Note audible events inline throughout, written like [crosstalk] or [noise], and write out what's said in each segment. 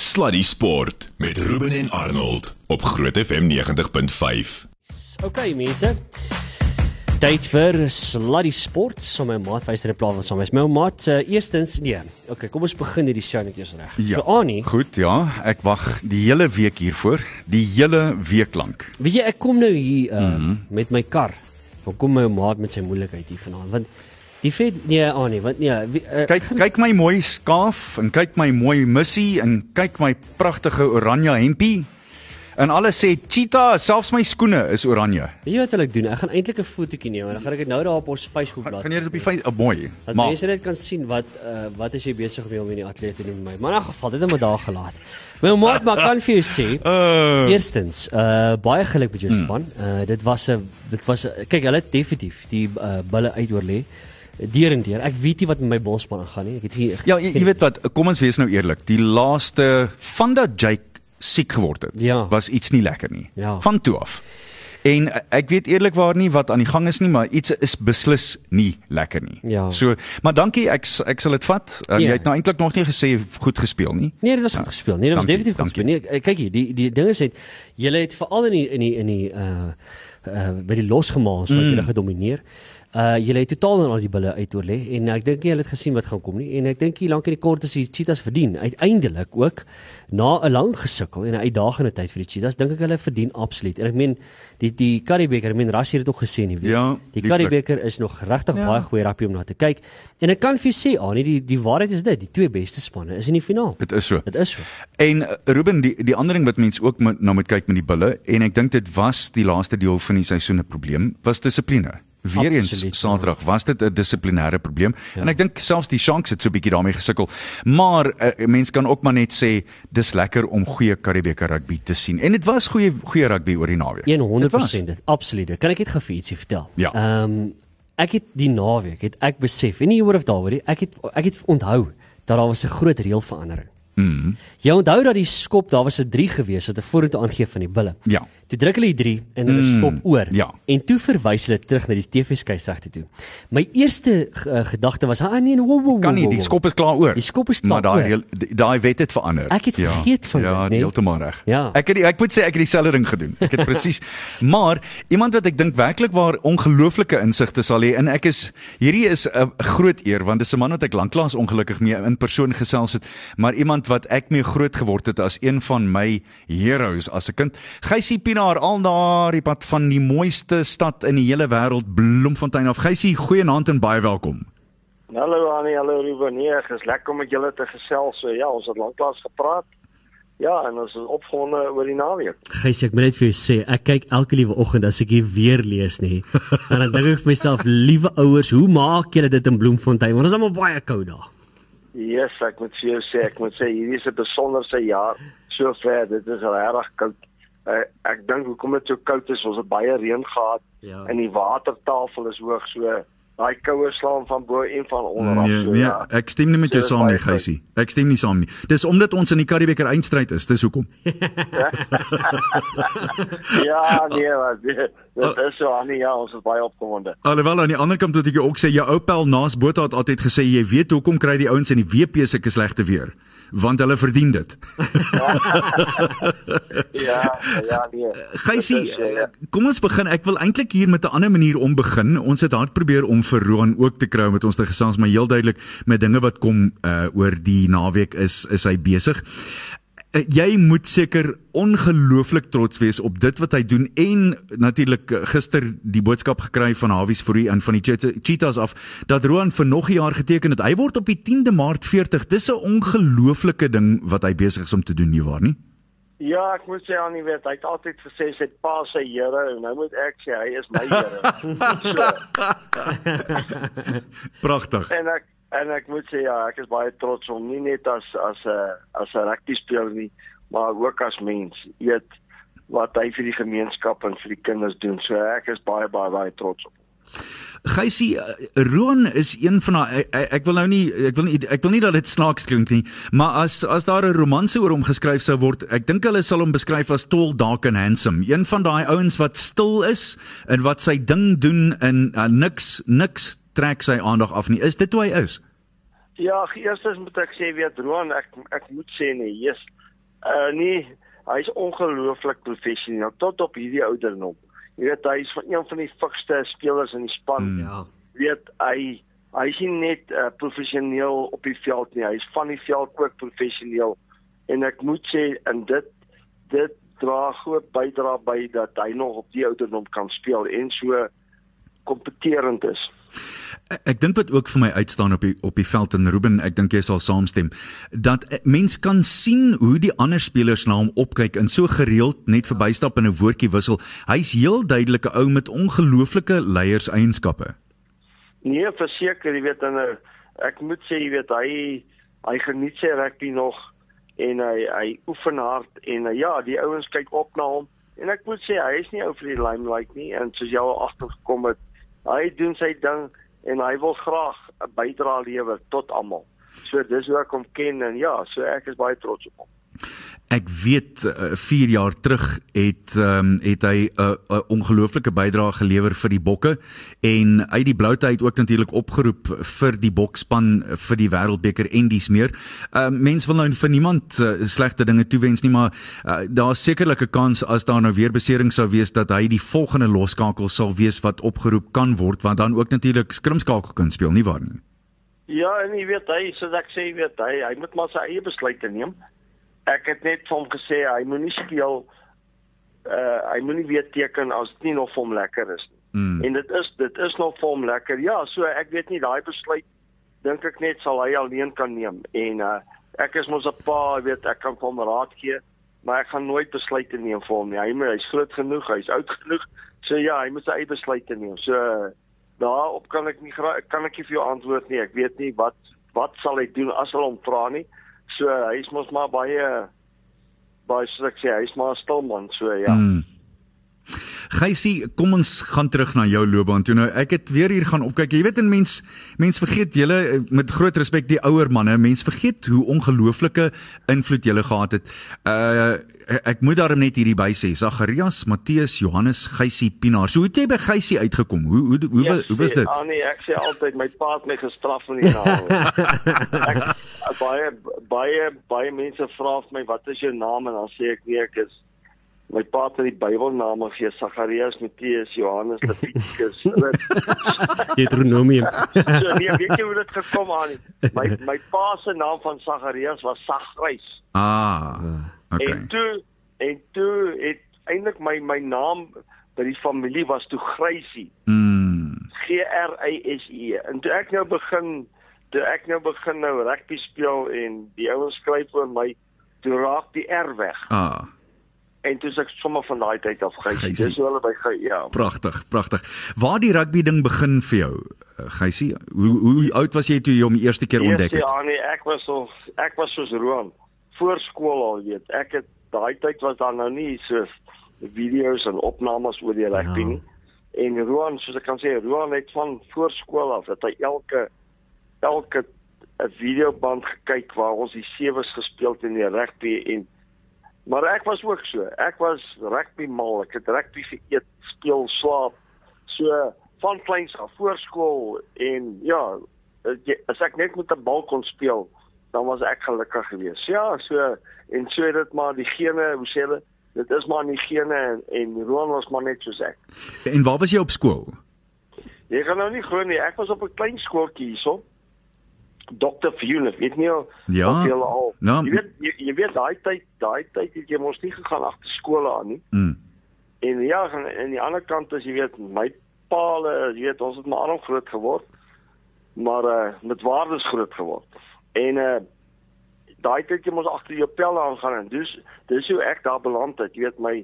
Sluddy Sport met Ruben en Arnold op Groot FM 90.5. Okay mense. Tyd vir Sluddy Sport, so my maat wyser 'n plan van saam is. My maat, uh, eerstens nee. Okay, kom ons begin hierdie show net eers reg. Ja. So Annie, Goed, ja, ek wag die hele week hiervoor, die hele week lank. weet jy ek kom nou hier uh, mm -hmm. met my kar. Dan kom my maat met sy moeilikheid hier vanaand want die vet nee Annie, want nee, wie, uh, Kyk, [laughs] kyk my mooi skaaf en kyk my mooi missie en kyk my pragtige oranje hempie. En alles sê cheetah, selfs my skoene is oranje. weet jy wat wil ek doen? Ek gaan eintlik 'n fotootjie neem en dan gaan ek dit nou daar op ons Facebook bladsy. Gaan jy dit op die feit oh, mooi. Dat Maar mense net kan sien wat uh, wat is jy besig mee om in die atleet te doen my. Maar in geval, dit het my daar gelaat. My maat, maar kan vir jou sê, uh, [laughs] Eerstens, uh baie geluk met jou span. Uh dit was 'n dit was 'n kyk, hulle het definitief die uh bulle uitoorlê. Deur en deur. Ek weet nie wat met my bolspan aangaan nie. Ek het nie ja, jy, jy weet wat, kom ons wees nou eerlik. Die laaste van dat Jake siek geword het, Ja. was iets nie lekker nie. Ja. Van toe af. En ek weet eerlikwaar nie wat aan die gang is nie, maar iets is beslis nie lekker nie. Ja. So, maar dankie, ek ek sal dit vat. Uh, Ja. Jy het nou eintlik nog nie gesê goed gespeel nie. Nee, dit was goed gespeel. Nee, dit was Dankie, definitief goed gespeel. Nee, kyk hier, die die ding is net julle het veral in die in die in die uh uh by die losgemaals wat Mm. julle gedomeineer. Uh julle het totaal en al die bulle uitoorlê en ek dink nie julle het gesien wat gaan kom nie en ek dink hier lank in die kort is die cheetahs verdien uiteindelik ook na 'n lang gesukkel en 'n uitdagende tyd vir die cheetahs dink ek hulle verdien absoluut. En ek meen die die Currybeker, ek meen Rassie het dit ook gesê nie weet. Ja, die. Currybeker is nog regtig Ja. baie goeie rappie om na te kyk. En ek kan vir jou sê, Anie, die die waarheid is dit, die twee beste spanne is in die finaal. Dit is so. Dit is so. En uh, Ruben, die die ander ding wat mense ook moet nou moet kyk met die bulle en ek dink dit was die laaste deel van die seisoen 'n probleem, was dissipline. Weereens ja. Saterdag was dit 'n dissiplinêre probleem ja. en ek dink selfs die Sharks het so 'n bietjie daarmee gesukkel. Maar uh, mense kan ook maar net sê dis lekker om goeie Karibeker rugby te sien. En dit was goeie goeie rugby oor die naweek. Dit was. 100% dit. Absoluut. Kan ek net gou vir ietsie vertel? Ja. Ehm ek het die naweek het ek besef en nie oor of daaroor nie. Ek het ek het onthou dat daar was 'n groot reëlverandering. Mm. Jy onthou dat die skop, daar was 'n 3 gewees wat 'n vorentoe aangee van die bulle. Ja. Toe druk hulle die 3 en hulle Mm, skop oor. ja. En toe verwys hulle terug na die TV-skeieregte toe. My eerste uh, gedagte was, "Ah nee, wow, wow, wow, Kan nie, wow, die wow." skop is klaar oor. Die skop is klaar Maar daai daai wet het verander. Ek het vergeet van ja, dit, nee. heeltemal reg. Ja. Ek het die, ek moet sê ek het dieselfde ding gedoen. Ek het [laughs] presies maar iemand wat ek dink werklik waar ongelooflike insigte sal hê en ek is hierdie is 'n groot eer want dis 'n man wat ek lanklaas ongelukkig mee in persoon gesels het, maar iemand wat ek mee groot geword het as een van my heroes as 'n kind. Gysie Pinaar al daar die pad van die mooiste stad in die hele wêreld, Bloemfontein af. Gysie, goeienaand en baie welkom. Hallo Annie, hallo Ruben. Nee, dit is lekker om met julle te gesels. So, ja, ons het lanklaas gepraat. Ja, en ons is opgewonde oor die naweek. Gys, ek moet net vir jou sê, ek kyk elke liewe oggend as ek hier weer lees nê. [laughs] En dan dink ek vir myself, liewe ouers, hoe maak julle dit in Bloemfontein? Want dit is almal baie koud daar. Yes, ek moet vir jou sê, ek moet sê hierdie is 'n besonderse jaar. Sover, dit is regtig koud. Uh, ek dink hoekom dit so koud is, ons het baie reën gehad Ja. en die watertafel is hoog, so daai koue slaan van bo en van onder af. Nee, so, nee, ja. ek stem nie met jou So, saam nie. Gysie. Ek stem nie saam nie. Dis omdat ons in die Karibeker eindstryd is, dis hoekom. [laughs] [laughs] ja, nee, wat dit is so Annie, ja, ons is baie opgewonde. Alhoewel aan die ander kant moet ek jou ook sê, jou ou pel Naas Botha het altyd gesê jy weet hoekom kry die ouens in die WP sulke slegte weer, want hulle verdien dit. [laughs] Ja, ja, nee. Gysie, so, ja. kom ons begin. Ek wil eintlik hier met 'n ander manier om begin. Ons het hard probeer om vir Roan ook te kry om met ons te gesels, maar heel duidelik met dinge wat kom uh oor die naweek is is hy besig. Uh, jy moet seker ongelooflik trots wees op dit wat hy doen en natuurlik uh, gister die boodskap gekry van Hawies Fourie en van die Cheetah- Cheetahs af dat Roan vir nog 'n jaar geteken het. Hy word op die 10de Maart 40. Dis 'n ongelooflike ding wat hy besig is om te doen nie waar nie? Ja, ek moet sê aan die weet, hy het altyd gesê sy pa sy Here en nou moet ek sê hy is my Here. [laughs] so, Pragtig. en ek en ek moet sê ja, ek is baie trots om nie net as as 'n as 'n rugby speler nie, maar ook as mens. Weet wat hy vir die gemeenskap en vir die kinders doen. So ek is baie baie baie trots op. hom. Gysie, uh, Roan is een van daai ek, ek- ek wil nou nie ek wil nie ek wil nie dat dit snaaks klink nie, maar as as daar 'n romanse oor hom geskryf sou word, ek dink hulle sal hom beskryf as tall, dark and handsome. Een van daai ouens wat stil is en wat sy ding doen en uh, niks niks trek sy aandag af nie. Is dit hoe hy is? Ja, eerstens moet ek sê weet Roan, ek ek moet sê nee, yes. Uh nee, hy's ongelooflik professioneel tot op hierdie ouderdom. Jy weet hy is van een van die fikste spelers in die span. Mm. Ja. Weet hy hy is nie net uh, professioneel op die veld nie, hy is van die veld ook professioneel. En ek moet sê in dit dit dra groot bydra by dat hy nog op die ouderdom kan speel en so kompeterend is. Ek, ek dink wat ook vir my uitstaan op die op die veld en Ruben, ek dink jy sal saamstem, dat eh, mens kan sien hoe die ander spelers na hom opkyk en so gereeld net verbystap en 'n woordjie wissel. Hy's heel duidelik 'n ou met ongelooflike leierseienskappe. Nee, verseker, jy weet dan ek moet sê jy weet hy hy geniet sy rugby nog en hy hy oefen hard en uh, ja, die ouens kyk op na hom en ek moet sê hy is nie ou vir die limelight nie en soos jy al agtergekom het, hy doen sy ding en hy wil graag 'n bydrae lewer tot almal. So dis hoe ek hom ken en ja, so ek is baie trots op hom. Ek weet 4 uh, jaar terug het um, het hy 'n uh, ongelooflike bydrae gelewer vir die Bokke en uit die bloute uit ook natuurlik opgeroep vir die Bokspan vir die Wêreldbeker en dis meer. Uh, mens wil nou vir niemand uh, slegte dinge toewens nie, maar uh, daar's sekerlik 'n kans as daar nou weer besering sou wees dat hy die volgende loskakel sal wees wat opgeroep kan word want dan ook natuurlik skrimskakel kan speel nie waar nie. Ja, en jy weet hy, soos ek sê, jy weet hy, hy moet maar sy eie besluite neem ek het net vir hom gesê hy moenie speel uh hy moenie weer teken as dit nie nog vir hom lekker is nie. Mm. En dit is dit is nog vir hom lekker. Ja, so ek weet nie daai besluit dink ek net sal hy alleen kan neem en uh ek is mos 'n pa, weet ek kan hom raad gee, maar ek gaan nooit besluite neem vir hom nie. Hy moet hy's groot genoeg, hy's oud genoeg. So ja, hy moet sy eie besluite neem. So uh, daarop kan ek nie kan ek nie vir jou antwoord nie. Ek weet nie wat wat sal hy doen as hulle hom vra nie. So hy is mos maar baie baie soos ek sê, hy's maar 'n stil man, so ja. Mm. Gysie, kom ons gaan terug na jou loopbaan toe. Nou ek het weer hier gaan opkyk. Jy weet 'n mens mens vergeet julle met groot respek die ouer manne, mens vergeet hoe ongelooflike invloed julle gehad het. Uh ek moet daarom net hierdie by sê, Zacharias, Matteus, Johannes, Gysie, Pinaar. So hoe het jy by Gysie uitgekom? Hoe hoe hoe, hoe, hoe was dit? Ja, nee, ek sê altyd my pa het my gestraf in die naam. [laughs] ek baie baie baie mense vra my wat is jou naam en dan sê ek nee, ek is my pa het die Bybelname gegee Sagarius, Matteus, Johannes, Leviticus. [laughs] Deuteronomium. [laughs] so nee, weet jy hoe dit gekom aan? My my pa se naam van Sagarius was Sagrys. Ah. Okay. En toe en toe het eintlik my my naam by die familie was toe Grysie. Mm. G R Y S E. En toe ek nou begin toe ek nou begin nou rugby speel en die ouens skryf oor my toe raak die R weg. Ah. En toe ek sommer van daai tyd af Gysie. Dis hoe hulle by Gy ja. Pragtig, pragtig. Waar die rugby ding begin vir jou? Gysie, hoe hoe oud was jy toe jy hom die eerste keer ontdek het? Ja, nee, ek was so ek was soos Roan voor skool al weet. Ek het daai tyd was daar nou nie so video's en opnames oor die rugby nie. En Roan, soos ek kan sê, Roan het van voor skool af dat hy elke elke 'n videoband gekyk waar ons die sewees gespeel het in die rugby en maar ek was ook so. Ek was rugby mal. Ek het rugby geëet, speel, slaap. So van kleins af voor skool en ja, as ek net met 'n bal kon speel, dan was ek gelukkig geweest. Ja, so en so het dit maar die gene, hoe sê hulle, dit is maar nie gene en, en Roan was maar net soos ek. En waar was jy op skool? Jy gaan nou nie glo nie, ek was op 'n klein skooltjie hierso. Dr. Fuel, weet nie al ja, of jy al. Nou, jy weet jy, jy weet daai tyd, daai tyd het jy mos nie gegaan agter skole aan nie. Mm. En ja, aan die ander kant as jy weet my paal, jy weet ons het maar alom groot geword. Maar uh met waardes groot geword. En uh daai tyd jy mos agter jou pelle aangaan en dis dis hoe ek daar beland het. Jy weet my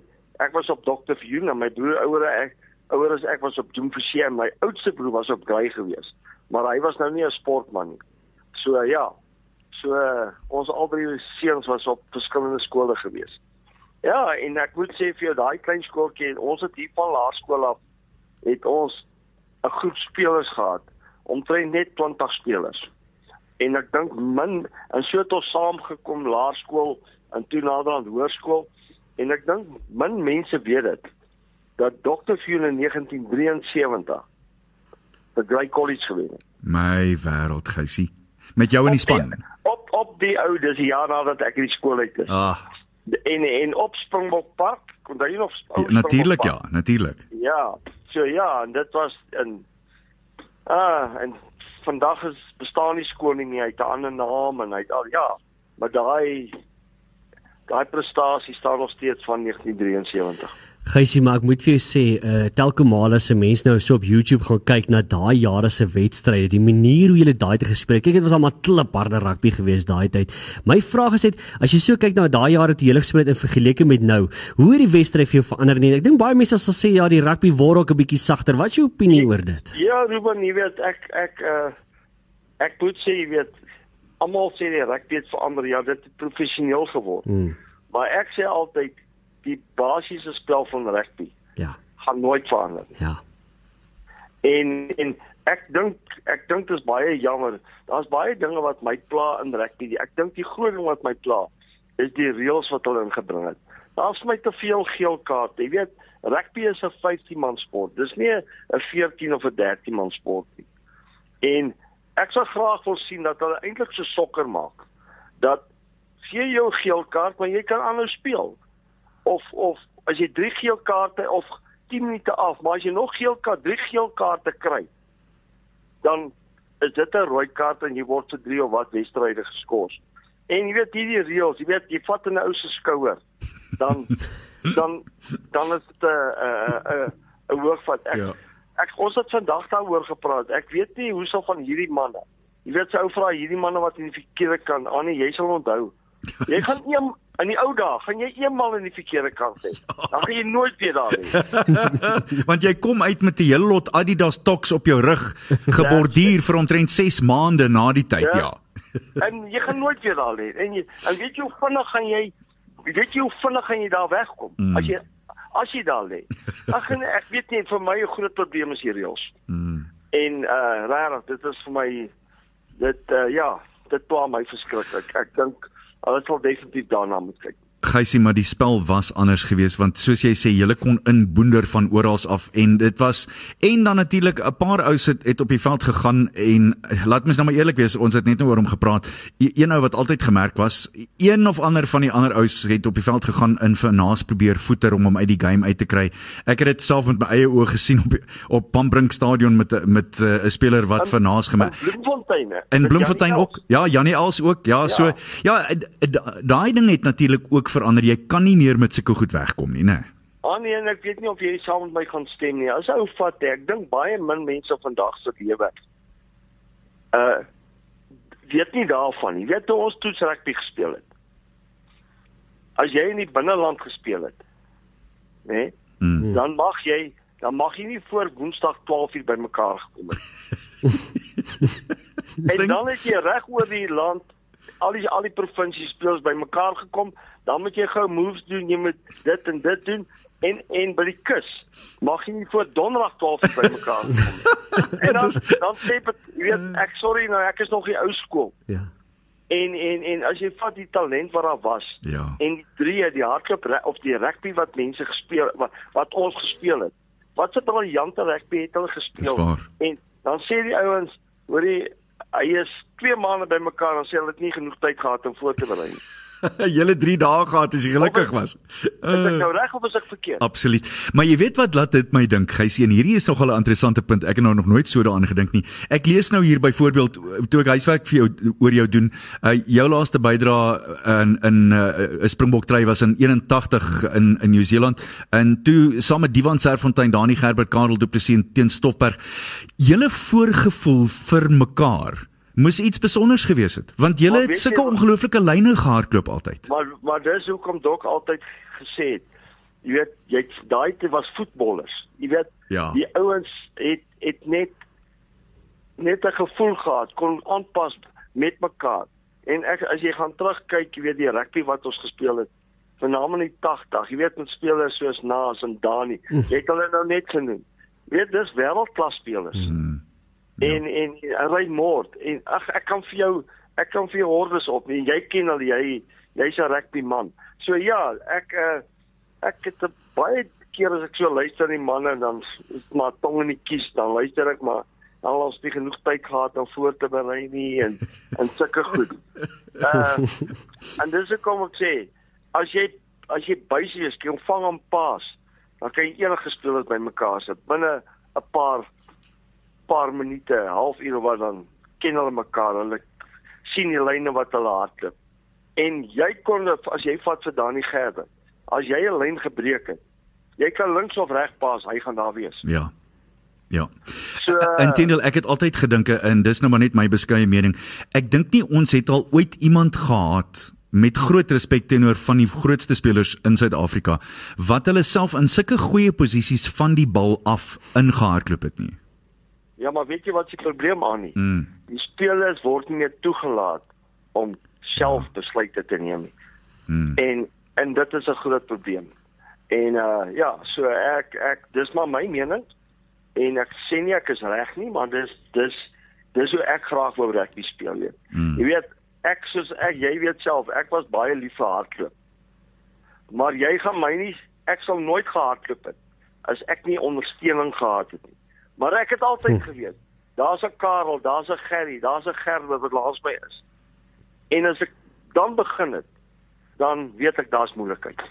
ek was op Dr. Fuel en my broer ouer ek ouer as ek was op Doomfrisie en my oudste broer was op Grey geweest. Maar hy was nou nie 'n sportman nie. So ja. So ons albei seuns was op verskillende skole gewees. Ja, en ek moet sê vir jou daai klein skooltjie en ons het hier van laerskool af het ons 'n groep spelers gehad, omtrent net 20 spelers. En ek dink min en so het ons saamgekom laerskool en toe naderhand hoërskool en ek dink min mense weet dit dat Dr. Fuel in 1973 the Grey College gewen het. My wêreld, Gysie. Met jou in die span. Op op die ou dis die jaar nadat ek uit die skool uit is. Ah, En en op Springbok Park, kon jy nog ja, natuurlik ja, natuurlik. Ja, so ja, en dit was in ah en vandag is bestaan die skool nie, hy het 'n ander naam en hy het al ja, maar daai daai prestasie staan nog steeds van 1973. Gysie, maar ek moet vir jou sê, uh telke male as 'n mens nou so op YouTube gaan kyk na daai jare se wedstryde, die manier hoe julle daai te gespreek. Kyk, dit was almal klipharde rugby geweest daai tyd. My vraag is net, as jy so kyk na daai jare toe julle gespeel het in vergeleke met nou, hoe het die wedstryd vir jou verander nie? Ek dink baie mense sal sê ja, die rugby word ook 'n bietjie sagter. Wat is jou opinie oor dit? Ja, Ruben, jy weet ek ek uh ek moet sê jy weet almal sê die rugby het verander, ja, dit het professioneel geword. Hmm. Maar ek sê altyd die basiese spel van rugby Ja. gaan nooit verander nie. Ja. En en ek dink ek dink dit is baie jammer. Daar's baie dinge wat my pla in rugby. Ek dink die groot ding wat my pla is die reëls wat hulle ingebring het. Daar's my te veel geel kaarte. Jy weet, rugby is 'n 15 man sport. Dis nie 'n 14 of 'n 13 man sport nie. En ek sou graag wil sien dat hulle eintlik so sokker maak. Dat gee jou geel kaart, maar jy kan aanhou speel. Of of as jy 3 geel kaarte of 10 minute af, maar as jy nog geel kaart, 3 geel kaarte kry, dan is dit 'n rooi kaart en jy word vir 3 of wat wedstryde geskort. En jy weet hierdie reëls, jy weet jy vat 'n ou se skouer, dan [laughs] dan dan is dit 'n 'n 'n hoofvat. Ek Ja. ek ons het vandag daaroor gepraat. Ek weet nie hoe sou van hierdie manne. Jy weet sy ou vra hierdie manne wat in die verkeerde kant aan, jy sal onthou. Jy [laughs] gaan een in die ou dae, gaan jy eenmal in die verkeerde kant hê. Dan gaan jy nooit weer daar wees. [laughs] Want jy kom uit met 'n hele lot Adidas toks op jou rug geborduur vir omtrent 6 maande na die tyd, ja. Ja. [laughs] En jy gaan nooit weer daar lê. En jy en weet jy hoe vinnig gaan jy weet jy hoe vinnig gaan jy daar wegkom Mm. as jy as jy daar lê. Ag en ek weet nie vir my 'n groot probleem is hier reëls. Mm. En uh regtig, dit is vir my dit uh ja, dit pla my verskriklik. Ek dink hulle sal definitief daarna moet kyk. Gysie, maar die spel was anders geweest want soos jy sê, julle kon inboender van oral af en dit was en dan natuurlik 'n paar ouens het, het op die veld gegaan en laat mens nou maar eerlik wees, ons het net nou oor hom gepraat. E- Een ou wat altyd gemerk was, een of ander van die ander ouens het op die veld gegaan in vir naas probeer voeter om hom uit die game uit te kry. Ek het dit self met my eie oë gesien op op Pambrink stadion met met eh, 'n speler wat vir naas gemaak In Bloemfontein. In Bloemfontein ook. Ja, Janie Els ook. Ja, Ja. so ja, d- daai ding het natuurlik ook verander. Jy kan nie meer met sulke goed wegkom nie, né? Ah nee, en ek weet nie of jy saam met my gaan stem nie. As ou vat, ek dink baie min mense vandag se lewe. Uh weet nie daarvan nie. Weet jy ons toets rugby gespeel het. As jy in die binneland gespeel het, né? Nee, Mm. dan mag jy dan mag jy nie voor Woensdag 12uur bymekaar gekom het. [laughs] en dan het jy reg oor die land al die al die provinsies spelers bymekaar gekom, dan moet jy gou moves doen, jy moet dit en dit doen en en by die kus mag jy nie voor Donderdag 12uur bymekaar kom. [laughs] en dan dan sê dit, jy weet, ek sorry nou, ek is nog die ou skool. Ja. En en en as jy vat die talent wat daar was Ja. en die drie die hardloop of die rugby wat mense gespeel wat wat ons gespeel het. Wat 'n briljante rugby het hulle gespeel. En dan sê die ouens, hoorie, hy is 2 maande bymekaar en sê hulle het nie genoeg tyd gehad om voor te berei nie. [laughs] Julle 3 dae gehad as jy gelukkig was. Is ek nou reg of is ek verkeerd? Absoluut. Maar jy weet wat laat dit my dink, Gysie, en hierdie is nogal 'n interessante punt. Ek het nou nog nooit so daaraan gedink nie. Ek lees nou hier byvoorbeeld toe ek huiswerk vir jou oor jou doen, uh, jou laaste bydrae in in 'n uh, Springbok try was in 81 in in Nieu-Seeland en toe saam met Divan Serfontein, Dani Gerbert, Karel Du Plessis en teen Stoffberg. Julle voorgevoel vir mekaar moes iets spesiaals gewees het, want Maar het sulke jy ongelooflike lyne gehardloop altyd. Maar maar dis hoekom Dok altyd gesê het, jy weet, jy daai te was voetballers. Jy weet, Ja. die ouens het het net net 'n gevoel gehad, kon aanpas met mekaar. En ek as jy gaan terugkyk, jy weet die rugby wat ons gespeel het, veral in die 80, jy weet met spelers soos Naas en Dani, jy het hulle nou net genoem. Jy weet dis wêreldklas spelers. Hmm. En en Raymond en ag ek kan vir jou ek kan vir jou hordes op. En jy ken al jy jy's 'n rugby man. So ja, ek uh, ek het baie keer as ek so luister die manne dan is maar tong in die kies dan luister ek maar al ons nie genoeg tyd gehad om voor te berei nie en [laughs] en sulke goed. Uh en dis ek kom ek sê, as jy as jy buisie is, jy ontvang 'n paas, dan kan jy enige spelers bymekaar sit binne 'n paar paar minute, halfuur of wat dan ken hulle mekaar. Hulle sien die lyne wat hulle hardloop. En jy kon as jy vat vir Dani Gerber, as jy 'n lyn gebreek het, jy kan links of reg pas, hy gaan daar wees. Ja. Ja. So intendeel ek het altyd gedink en dis nou maar net my beskeie mening. Ek dink nie ons het al ooit iemand gehad met groot respek teenoor van die grootste spelers in Suid-Afrika wat hulle self in sulke goeie posisies van die bal af ingehardloop het nie. Ja, maar weet jy wat se probleem aan nie? Mm. Die spelers word nie meer toegelaat om self besluite te neem nie. Mm. En en dit is 'n groot probleem. En uh ja, so ek ek dis maar my mening en ek sê nie ek is reg nie, maar dis dis dis hoe ek graag wou rugby speel nie. Mm. Jy weet, ek soos ek jy weet self, ek was baie lief vir hardloop. Maar jy gaan my nie ek sal nooit gehardloop het as ek nie ondersteuning gehad het nie. Maar ek het altyd hm. geweet, daar's 'n Karel, daar's 'n Gerry, daar's 'n Gerber wat laas my is. En as ek dan begin het, dan weet ek daar's moeilikheid.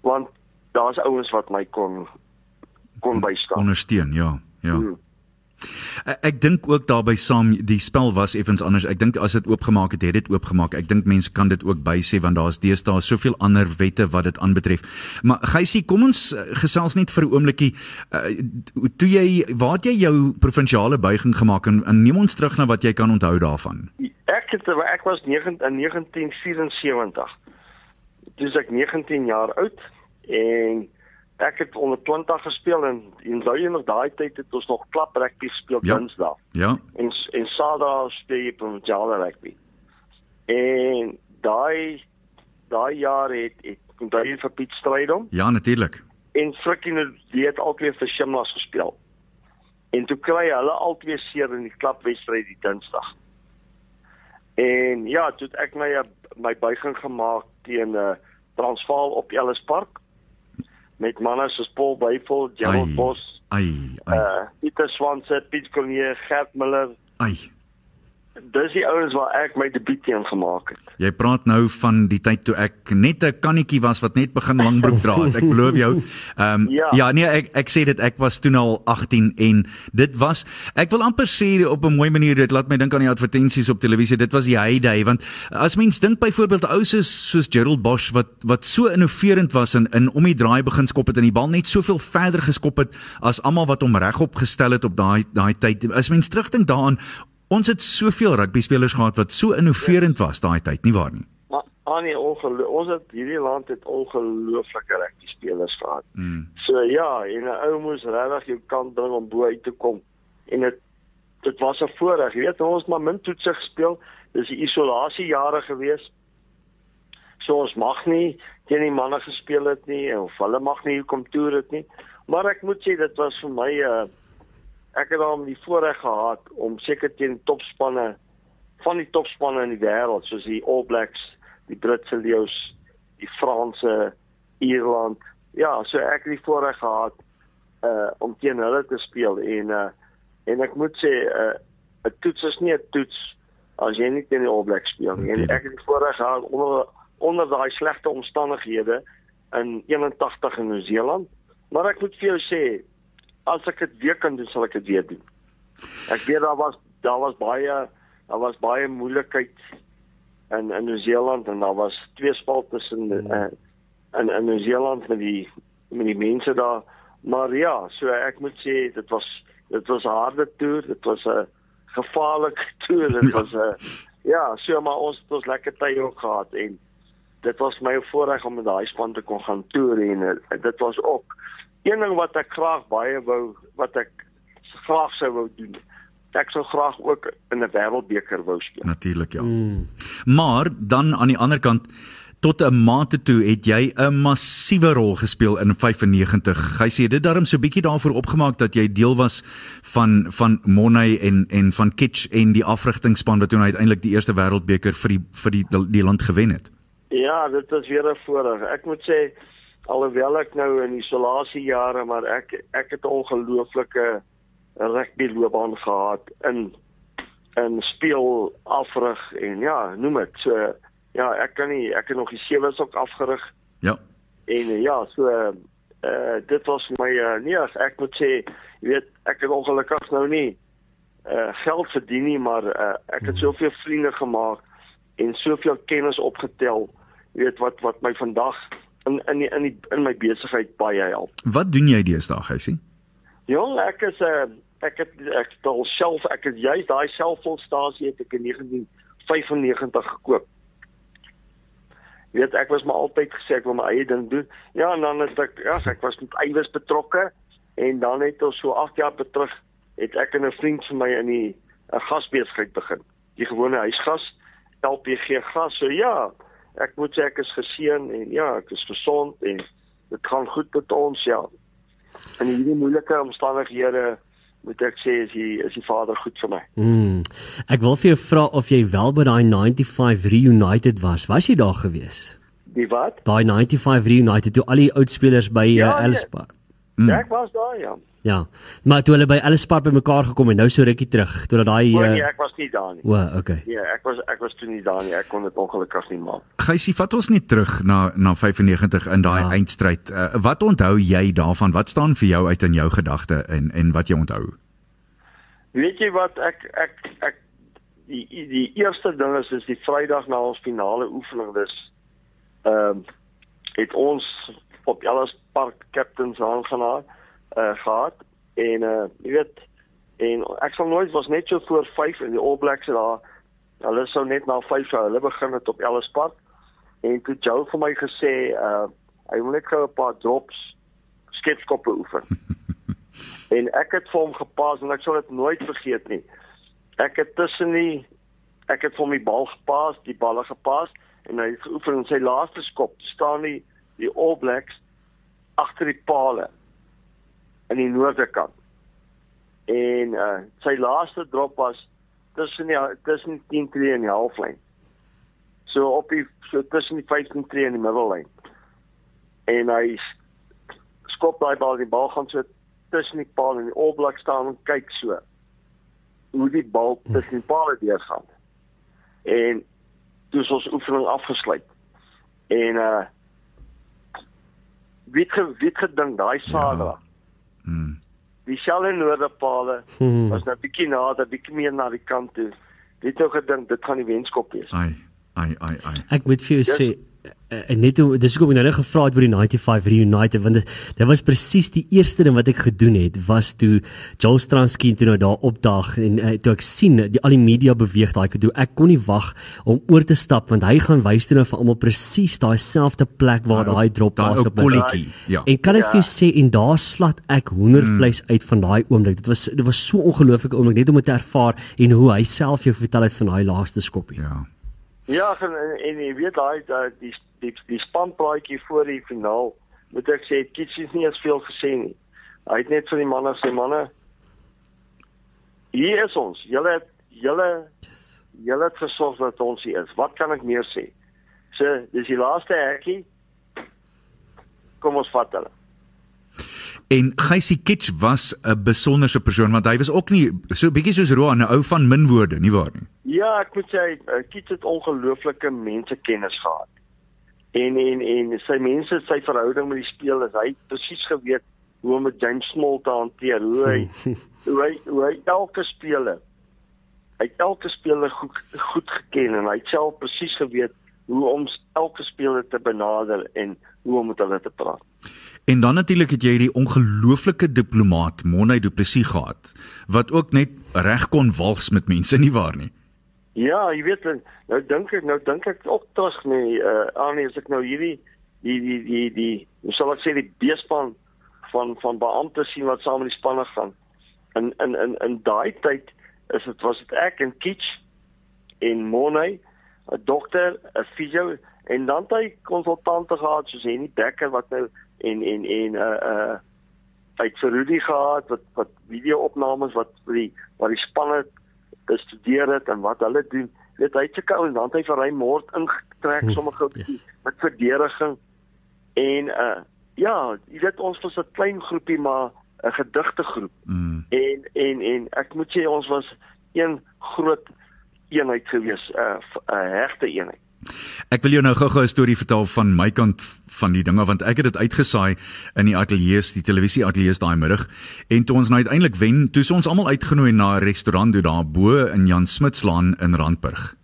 Want daar's ouens wat my kon kon bystaan. Ondersteun, ja. Ja. Hmm. Ek, ek dink ook daarbey saam die spel was effens anders. Ek dink as dit oopgemaak het, het dit oopgemaak. Ek dink mense kan dit ook bysê want daar's deesdae soveel ander wette wat dit aanbetref. Maar Geysie, kom ons uh, gesels net vir 'n oombliekie. Uh, toe jy waar het jy jou provinsiale buiging gemaak en, en neem ons terug na wat jy kan onthou daarvan? Ek het ek was 9 in 1974. Dis ek 19 jaar oud en ek het onder 20 gespeel en en daai nog daai tyd het ons nog klap rugby gespeel ja. Dinsdag. Ja. En en Saterdag speel jy provinsiale rugby. En daai daai jaar het ek kom daai vir Piet Strydom. Ja, natuurlik. En Frikkie het altyd vir Shimlas gespeel. En toe kry hulle altyd seer in die klapwedstryd die Dinsdag. En ja, toe ek my my buiging gemaak teen 'n uh, Transvaal op Ellis Park met manne soos Paul Byford, Gerald Bos, ai, ai. Uh, Pieter Swanse, Piet Cornier, Gert Miller. Ai dis die ouens waar ek my debuut teen gemaak het. Jy praat nou van die tyd toe ek net 'n kannetjie was wat net begin langbroek dra het. Ek belowe jou. Ehm um, ja. ja, nee, ek ek sê dit ek was toe al 18 en dit was ek wil amper sê op 'n mooi manier dit laat my dink aan die advertensies op televisie. Dit was die heyday want as mens dink byvoorbeeld ou se soos Gerald Bosch wat wat so innoverend was in in om die draai begin skop het en die bal net soveel verder geskop het as almal wat hom regop gestel het op daai daai tyd. As mens terugdink daaraan Ons het soveel rugby spelers gehad wat so innoverend was daai tyd, nie waar nie? Maar Annie, ons het hierdie land het ongelooflike rugby spelers gehad. Mm. So ja, en 'n ou moes regtig jou kant bring om bo uit te kom. En dit dit was 'n voorreg. Jy weet, ons maar min toetse gespeel. Dis die isolasie jare gewees. So ons mag nie teen die manne gespeel het nie of hulle mag nie kom toer het nie. Maar ek moet sê dit was vir my 'n uh, ek het daarom die voorreg gehad om seker teen topspanne van die topspanne in die wêreld soos die All Blacks, die Britse Lions, die Franse, Ierland. Ja, so ek het die voorreg gehad uh om teen hulle te speel en uh en ek moet sê uh 'n toets is nie 'n toets as jy nie teen die All Blacks speel nie. En ek het die voorreg gehad onder onder daai slegte omstandighede in 81 in Nieu-Seeland. Maar ek moet vir jou sê, as ek dit weer kan doen, sal ek dit weer doen. Ek weet daar was daar was baie daar was baie moeilikheid in in Nieu-Seeland en daar was twee spalte tussen uh, in in Nieu-Seeland met die met die mense daar. Maar ja, so ek moet sê dit was dit was 'n harde toer, dit was 'n gevaarlike [laughs] toer, dit was 'n ja, so maar ons het ons lekker tyd ook gehad en dit was my voorreg om met daai span te kon gaan toer en uh, dit was ook een ding wat ek graag baie wou wat ek graag sou wou doen. Ek sou graag ook in 'n wêreldbeker wou speel. Natuurlik ja. Mm. Maar dan aan die ander kant tot 'n mate toe het jy 'n massiewe rol gespeel in 95. Hy sê dit daarom so bietjie daarvoor opgemaak dat jy deel was van van Money en en van Kitch en die afrigtingspan wat toe uiteindelik die eerste wêreldbeker vir die vir die die land gewen het. Ja, dit is weer 'n voorreg. Ek moet sê alhoewel ek nou in isolasie jare maar ek ek het 'n ongelooflike rugby loopbaan gehad in in speel afrig en ja, noem dit. So ja, ek kan nie ek het nog die sewes ook afgerig Ja. en ja, so uh, dit was my uh, nee, as ek moet sê, jy weet, ek het ongelukkig nou nie uh geld verdien nie, maar uh, ek het soveel vriende gemaak en soveel kennis opgetel, jy weet wat wat my vandag in in die, in die, in my besigheid baie help. Wat doen jy deesdae, Gysie? Jong, ek is 'n uh, ek het ek het al self ek het juist daai selfvolstasie het ek in 1995 gekoop. Jy weet ek was maar altyd gesê ek wil my eie ding doen. Ja, en dan het ek ja, ek was met eiwis betrokke en dan het ons so 8 jaar terug het ek en 'n vriend van my in die 'n gasbesigheid begin. Die gewone huisgas, LPG gas. So ja, ek moet sê ek is geseën en ja, ek is gesond en dit gaan goed met ons ja. In hierdie moeilike omstandighede moet ek sê is die is die Vader goed vir my. Mm. Ek wil vir jou vra of jy wel by daai 95 reunited was. Was jy daar gewees? Die wat? Daai 95 reunited toe al die oud spelers by Ja, ja, nee. Alice Park. Mm. Ek was daar ja. Ja. Maar toe hulle by Park bymekaar gekom het, nou so rukkie terug, toe dat daai O nee, uh, ek was nie daar nie. O, okay. Nee, ek was ek was toe nie daar nie. Ek kon dit ongelukkig nie maak. Gysie, vat ons net terug na na 95 in daai Ja. ja. eindstryd. Uh, wat onthou jy daarvan? Wat staan vir jou uit in jou gedagte en en wat jy onthou? Weet jy wat ek ek ek die die eerste ding is is die Vrydag na ons finale oefening dis ehm um, het ons op Ellis Park captains aangenaam uh, gehad en uh, jy weet en ek sal nooit was net so voor 5 in die All Blacks het daar hulle sou net na 5 sou hulle begin het op Ellis Park en toe Joe vir my gesê uh hy wil net gou 'n paar drops sketskoppe oefen [laughs] en ek het vir hom gepas en ek sal dit nooit vergeet nie. Ek het tussen die ek het vir hom die bal gepas, die balle gepas en hy het geoefen in sy laaste skop staan die die All Blacks agter die palle in die noorde kant. En uh sy laaste drop was tussen die tussen die 10 tree en die halflyn. So op die so tussen die 15 tree en die middellyn. En hy skop daai bal, die bal gaan so tussen die paal en die Blacks staan en kyk so hoe die bal tussen die palle deurgaan. En toe is ons oefening afgesluit. En uh wie het ge- wie het gedink daai Saterdag Hmm. die Shell noorderpale Hmm. was nou bietjie nader, bietjie meer na die kant toe. Wie het nou gedink dit gaan die wenskop wees? Ai, ai, ai, ai. Ek moet vir jou sê en net hoe dis hoekom ek nou net gevra het oor die 95 reunited want dit, dit was presies die eerste ding wat ek gedoen het was toe Joel Stransky toe nou daar opdaag en uh, toe ek sien die al die media beweeg daai toe ek kon nie wag om oor te stap want hy gaan wys toe nou vir almal presies daai selfde plek waar Daai daai drop ou op kolletjie, ja. En kan ek Ja. vir jou sê en daar slat ek hoendervleis uit van daai oomblik. Dit was dit was so ongelooflike oomblik net om dit te ervaar en hoe hy self jou vertel het van daai laaste skoppie. Ja. Ja, en, en, jy weet daai die die die spanpraatjie voor die finaal, moet ek sê Kitsie het nie eens veel gesê nie. Hy het net vir die manne gesê manne hier is ons. Julle het julle julle het gesorg dat ons hier is. Wat kan ek meer sê? So, dis die laaste hekkie. Kom ons vat hulle. En Gysie Kitch was 'n besonderse persoon want hy was ook nie so bietjie soos Roan, 'n ou van min woorde, nie waar nie? Ja, ek moet sê uh, Kiet het ongelooflike mensekennis gehad. En en en sy mense, sy verhouding met die spelers, hy het presies geweet hoe om met James Small te hanteer, hoe hy [laughs] hoe hy, hoe hy elke speler hy het elke speler goed goed geken en hy het self presies geweet hoe om elke speler te benader en hoe om met hulle te praat. En dan natuurlik het jy die ongelooflike diplomaat Monay Du Plessis gehad wat ook net reg kon wals met mense nie waar nie. Ja, jy weet nou dink ek nou dink ek ook terug nee, uh aan as ek nou hierdie die die die die hoe sal ek sê die beespan van van beampte sien wat saam met die spanne gaan. In in in in daai tyd is dit was dit ek en Kitch en Monay, 'n dokter, 'n fisio en dan het hy konsultante gehad soos Henny Becker wat nou en en en uh uh hy het vir Rudy gehad wat wat video-opnames wat vir die wat die spanne bestudeer het en wat hulle doen. Weet hy het seker en dan het hy vir hy moord ingetrek sommer gou Yes. met verdediging en uh ja, jy weet ons was 'n klein groepie maar 'n gedigte groep. Mm. En en en ek moet sê ons was een groot eenheid gewees, 'n uh, 'n uh, hegte eenheid. Ek wil jou nou gou-gou 'n storie vertel van my kant van die dinge want ek het dit uitgesaai in die ateljee, die televisie ateljee daai middag en toe ons nou uiteindelik wen, toe is ons almal uitgenooi na 'n restaurant toe daar bo in Jan Smitslaan in Randburg.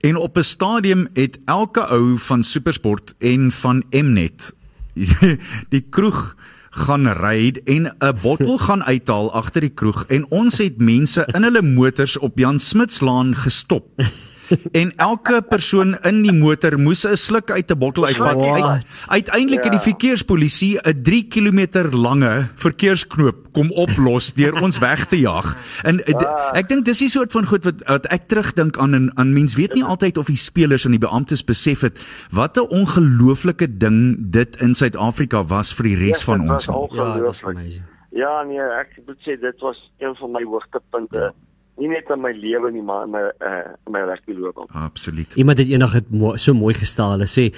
En op 'n stadium het elke ou van SuperSport en van Mnet [laughs] die kroeg gaan ry en 'n bottel [laughs] gaan uithaal agter die kroeg en ons het mense in hulle motors op Jan Smitslaan gestop. En elke persoon in die motor moes 'n sluk uit 'n bottel uitvat. What? Uit, uiteindelik het die Ja. verkeerspolisie 'n 3 km lange verkeersknoop kom oplos deur ons weg te jaag. En d- ek dink dis die soort van goed wat, wat ek terugdink aan en aan mens weet nie altyd of die spelers en die beamptes besef het wat 'n ongelooflike ding dit in Suid-Afrika was vir die res van dit ons. was nie. Ja, dit was ongelooflik. amazing. Ja, nee, ek moet sê dit was een van my hoogtepunte. Ja. Nie net in my lewe nie, maar in my uh, in my rugbyloopbaan. Absoluut. Iemand het eendag dit mo so mooi gestel. Hulle sê,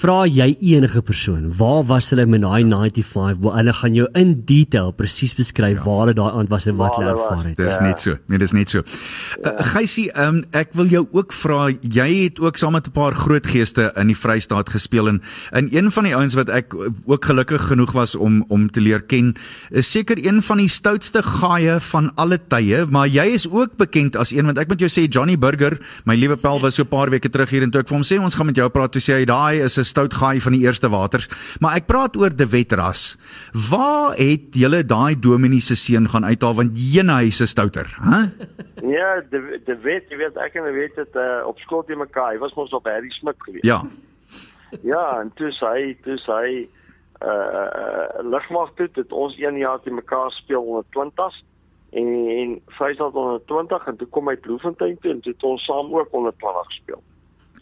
"Vra jy enige persoon, waar was hulle met daai 95?" Waar hulle gaan jou in detail presies beskryf ja. waar hulle daai aand was en wat hulle ervaar het. Dis Ja. net so. Nee, dis net so. Ja. Uh, um, ek wil jou ook vra, jy het ook saam met 'n paar groot geeste in die Vrystaat gespeel en in een van die ouens wat ek ook gelukkig genoeg was om om te leer ken, is seker een van die stoutste gaaie van alle tye, maar jy is ook bekend as een want ek moet jou sê Johnny Burger, my liewe pel was so 'n paar weke terug hier en toe ek vir hom sê ons gaan met jou praat, toe sê hy daai is 'n stout gaai van die eerste waters, maar ek praat oor De Wet ras. Waar het julle daai dominee se seun gaan uithaal want jene hy se stouter, hè? Ja, de de wet, jy weet ek en wet het uh, op skool te mekaar. Hy was mos op Harry Smit geweest. Ja. Ja, en toe sê hy, toe sê hy uh uh lugmag toe het ons een jaar te mekaar speel onder 20s en Vrystaat onder 20 en toe kom hy Bloemfontein toe en toe het ons saam ook onder 20 gespeel.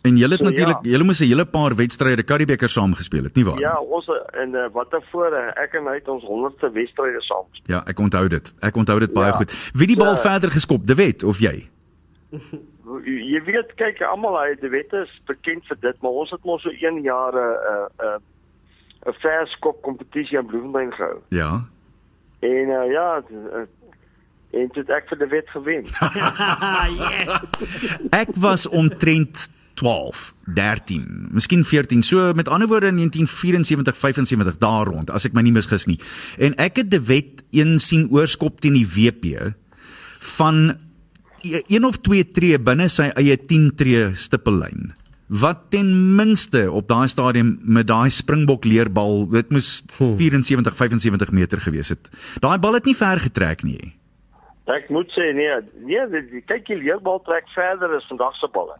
En julle het So, natuurlik, ja. julle moes 'n hele paar wedstryde Karibeker saam gespeel het, nie waar? Ja, ons en uh, wat tevore ek en hy het ons 100ste wedstryde saam gespeel. Ja, ek onthou dit. Ek onthou dit baie Ja. goed. Wie die bal Ja. verder geskop, De Wet of jy? [laughs] Jy weet kyk almal hy die wet is bekend vir dit, maar ons het mos so 1 jaar 'n uh, 'n uh, 'n verskop kompetisie in Bloemfontein gehou. Ja. En uh, ja, en dit ek vir die wet gewen. [laughs] Ek was omtrent 12, 13, miskien 14. So met ander woorde in 1974, 75 daar rond, as ek my nie misgis nie. En ek het De Wet een sien oorskop teen die WP van e- een of twee tree binne sy eie 10 tree stippellyn. Wat ten minste op daai stadium met daai Springbok leerbal, dit moes 74 75 meter gewees het. Daai bal het nie ver getrek nie. Ek moet sê nee, nee, die- die- kyk die leerbal trek verder as vandag se balle.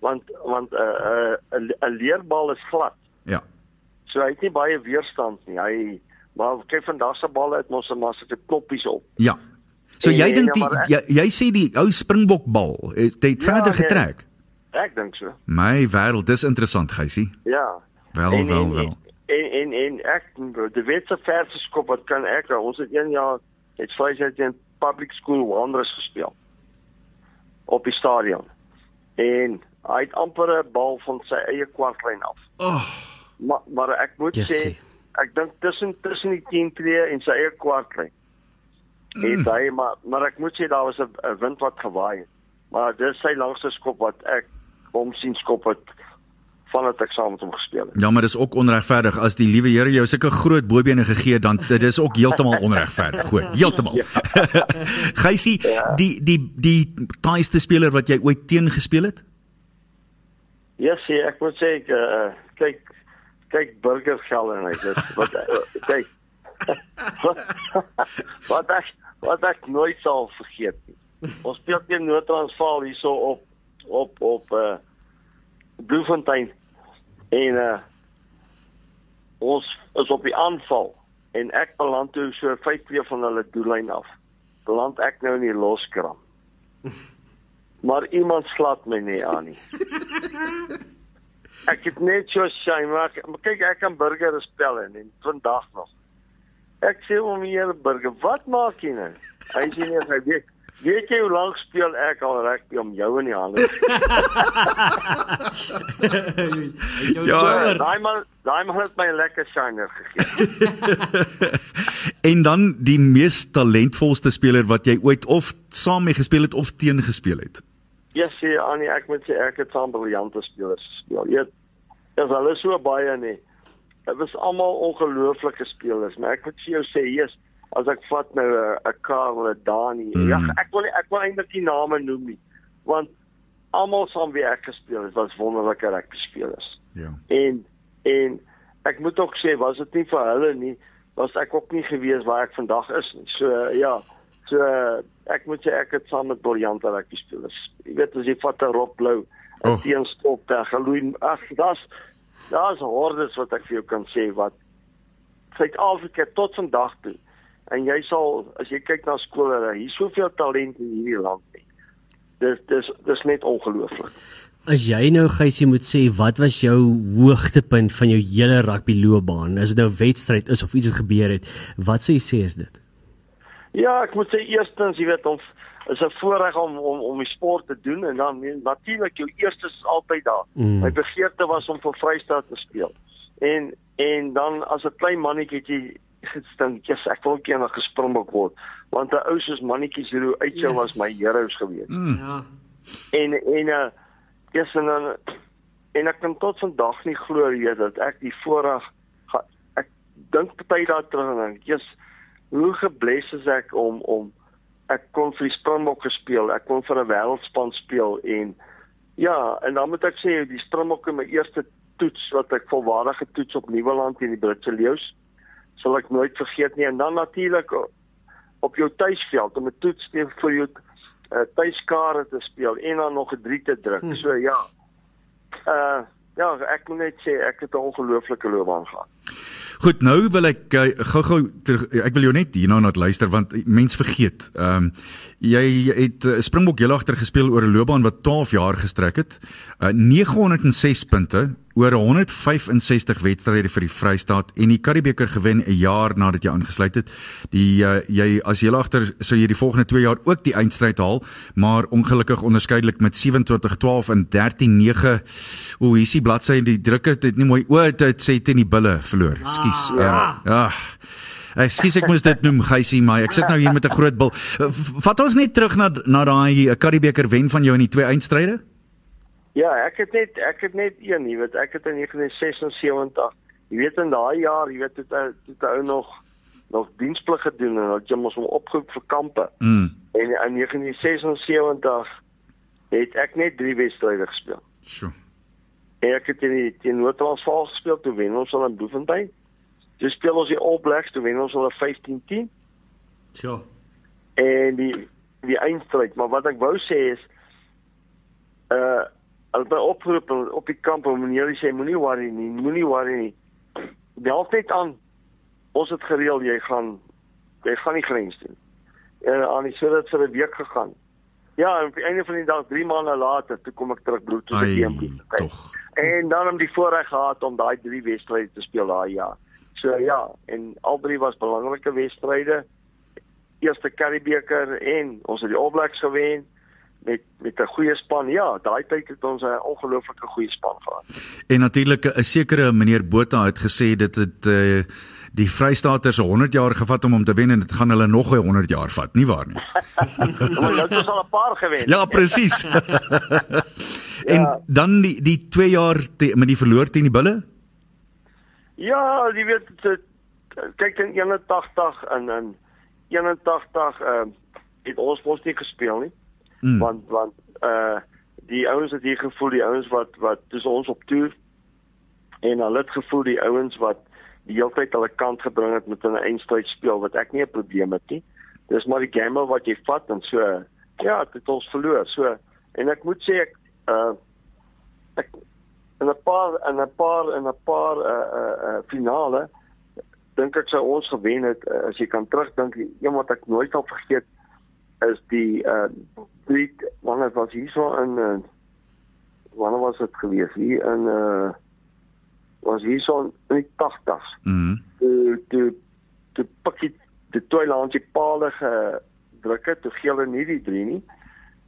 Want want 'n uh, 'n uh, 'n leerbal is glad. Ja. So hy het nie baie weerstand nie. Hy maar kyk vandag se balle het mos 'n masse knoppies op. Ja. So En- jy dink ja, die ek- jy, jy sê die ou Springbokbal het, het Ja, verder nee. getrek. Ek dink so. My wêreld, dis interessant, Geysie. Ja. Wel, en, wel, en, wel. En en en ek die wetse verse skop wat kan ek ons het een jaar het Vryheid in public school Wanderers gespeel op die stadion. En hy het amper 'n bal van sy eie kwartlyn af. Oh, Maar maar ek moet Yes, sê ek dink tussen tussen die 10 tree en sy eie kwartlyn. En hy maar maar ek moet sê daar was 'n wind wat gewaai het. Maar dis sy langste skop wat ek hom sien skop het vandat ek saam met hom gespeel het. ja, maar dis ook onregverdig as die liewe Here jou sulke groot bobene gegee dan dit is ook heeltemal onregverdig. Goed, [laughs] heeltemal. [laughs] Geysie, Ja. die die die taaiste speler wat jy ooit teen gespeel het? Ja, sê ek moet sê ek uh, kyk kyk burger geld en hy dit wat uh, kyk [laughs] wat ek wat ek nooit sal vergeet nie. Ons speel teen Noord-Transvaal hierso op op op uh Bloemfontein en uh ons is op die aanval en ek beland toe so 5 2 van hulle doellyn af. Beland ek nou in die loskram. [laughs] Maar iemand slaat my nie aan nie. [laughs] Ek het net so sy maar maar kyk ek kan burger spel en en vandag nog. Ek sê hom hier burger, wat maak jy nou? Hy sê nee, hy weet Weet jy hoe lank speel ek al rugby om jou in die hande? [laughs] Ja, Daai man, daai man het my 'n lekker shiner gegee. [laughs] en dan die mees talentvolste speler wat jy ooit of saam mee gespeel het of teen gespeel het. Ja, sê Annie, ek moet sê ek het saam briljante spelers gespeel. Jy is hulle so baie nie. Dit was almal ongelooflike spelers, maar ek moet vir jou sê, jy's as ek vat nou 'n 'n Karel, 'n Dani. Mm. Ja, ek wil nie, ek wil eintlik nie name noem nie, want almal saam wie ek gespeel het, was wonderlike rugby spelers. Ja. En en ek moet ook sê was dit nie vir hulle nie, was ek ook nie gewees waar ek vandag is nie. So uh, ja, so uh, ek moet sê ek het saam met briljante rugby spelers. Jy weet as jy vat 'n Rob Blou, 'n Oh. teenstop daar geloei. Ag, daar's daar's hordes wat ek vir jou kan sê wat Suid-Afrika tot vandag toe. En jy sal as jy kyk na skole, hier's soveel talent in hierdie land nie. Dis dis dis net ongelooflik. As jy nou Geysie moet sê wat was jou hoogtepunt van jou hele rugby loopbaan? As dit nou wedstryd is of iets het gebeur het, wat sou jy sê is dit? Ja, ek moet sê eerstens, jy weet ons is 'n voorreg om om om die sport te doen en dan natuurlik jou eerste is altyd daar. Mm. My begeerte was om vir Vrystaat te speel. En en dan as 'n klein mannetjie het jy gestink, yes, ek wil eendag gespringbok word, want 'n ou soos mannetjies hoe uitsou Yes. was my heroes gewees. Mm. Ja. En en uh yes, en dan en ek kan tot vandag nie glo weet, dat ek die voorreg ga- ek dink party daar terug en dink, yes, hoe gebless is ek om om ek kon vir die Springbokke speel, ek kon vir 'n wêreldspan speel en ja, en dan moet ek sê die Springbokke my eerste toets wat ek volwaardige toets op Nieuweland teen die Britse leeu's sal ek nooit vergeet nie en dan natuurlik op jou tuisveld om 'n toets teen vir jou uh, tuiskare te speel en dan nog 'n 3 te druk. Hm. So ja. Uh ja, ek moet net sê ek het 'n ongelooflike loopbaan gehad. Goed, nou wil ek uh, gou-gou terug ek wil jou net hierna laat luister want mens vergeet. Ehm um, jy het uh, Springbok heel agter gespeel oor 'n loopbaan wat 12 jaar gestrek het. Uh, 906 punte oor 165 wedstryde vir die Vrystaat en die Karibeker gewen 'n jaar nadat jy aangesluit het. Die uh, jy as heel agter sou jy die volgende 2 jaar ook die eindstryd haal, maar ongelukkig onderskeidelik met 27-12 en 13-9. O, hier is die bladsy die drukker het nie mooi o, dit sê teen die bulle verloor. Skus. ja. Uh, ja. Ekskuus ek moes dit noem Geysie, maar ek sit nou hier met 'n groot bil. V- Vat ons net terug na na daai uh, Karibeker wen van jou in die twee eindstryde? Ja, ek het net ek het net een, jy weet, ek het in 1976, jy weet in daai jaar, jy weet, het het, het ou nog nog diensplig gedoen en dat jy mos hom opgeroep vir kampe. Mm. En in 1976 het ek net 3 wedstryde gespeel. Sjoe. En ek het in die teen Noord-Transvaal gespeel, toe wen ons al in Bloemfontein. Toe speel ons die All Blacks, toe wen ons al 15-10 Sjoe. en die die eindstryd, maar wat ek wou sê is uh hulle by oproep op die kamp om meneer sê moenie worry nie, moenie worry nie. Bel net aan. Ons het gereël jy gaan jy gaan nie grens doen. En aan die sodat vir 'n week gegaan. Ja, en op die einde van die dag 3 maande later toe kom ek terug bloed toe die game. tog. En dan om die voorreg gehad om daai drie wedstryde te speel daai jaar. So ja, en al drie was belangrike wedstryde. Eerste Karibeker en ons het die All Blacks gewen met met 'n goeie span. Ja, daai tyd het ons 'n ongelooflike goeie span gehad. En natuurlik 'n sekere meneer Botha het gesê dit het uh, die Vrystaaters 100 jaar gevat om hom te wen en dit gaan hulle nog 'n 100 jaar vat, nie waar nie? [laughs] Maar jy het al 'n paar gewen. Ja, presies. [laughs] en Ja. dan die die 2 jaar te, met die verloor teen die Bulle? Ja, jy weet dit kyk in 81 en in 81 ehm uh, het ons mos nie gespeel nie. Mm. want want uh die ouens het hier gevoel die ouens wat wat dis ons op toer en hulle het gevoel die ouens wat die hele tyd hulle kant gebring het met 'n eindstryd speel wat ek nie 'n probleem het nie. Dis maar die gamble wat jy vat en so ja, dit ons verloor. So en ek moet sê ek uh ek in 'n paar in 'n paar in 'n paar uh uh, uh finale dink ek sou ons gewen het uh, as jy kan terugdink een wat ek nooit sal vergeet is die uh drie wanneer was hier so in uh, wanneer was dit gewees hier in uh was hier so in die 80s Mm. toe toe toe pikkie die twee landjie paal ge gedruk het, toe gee hulle nie die 3 nie.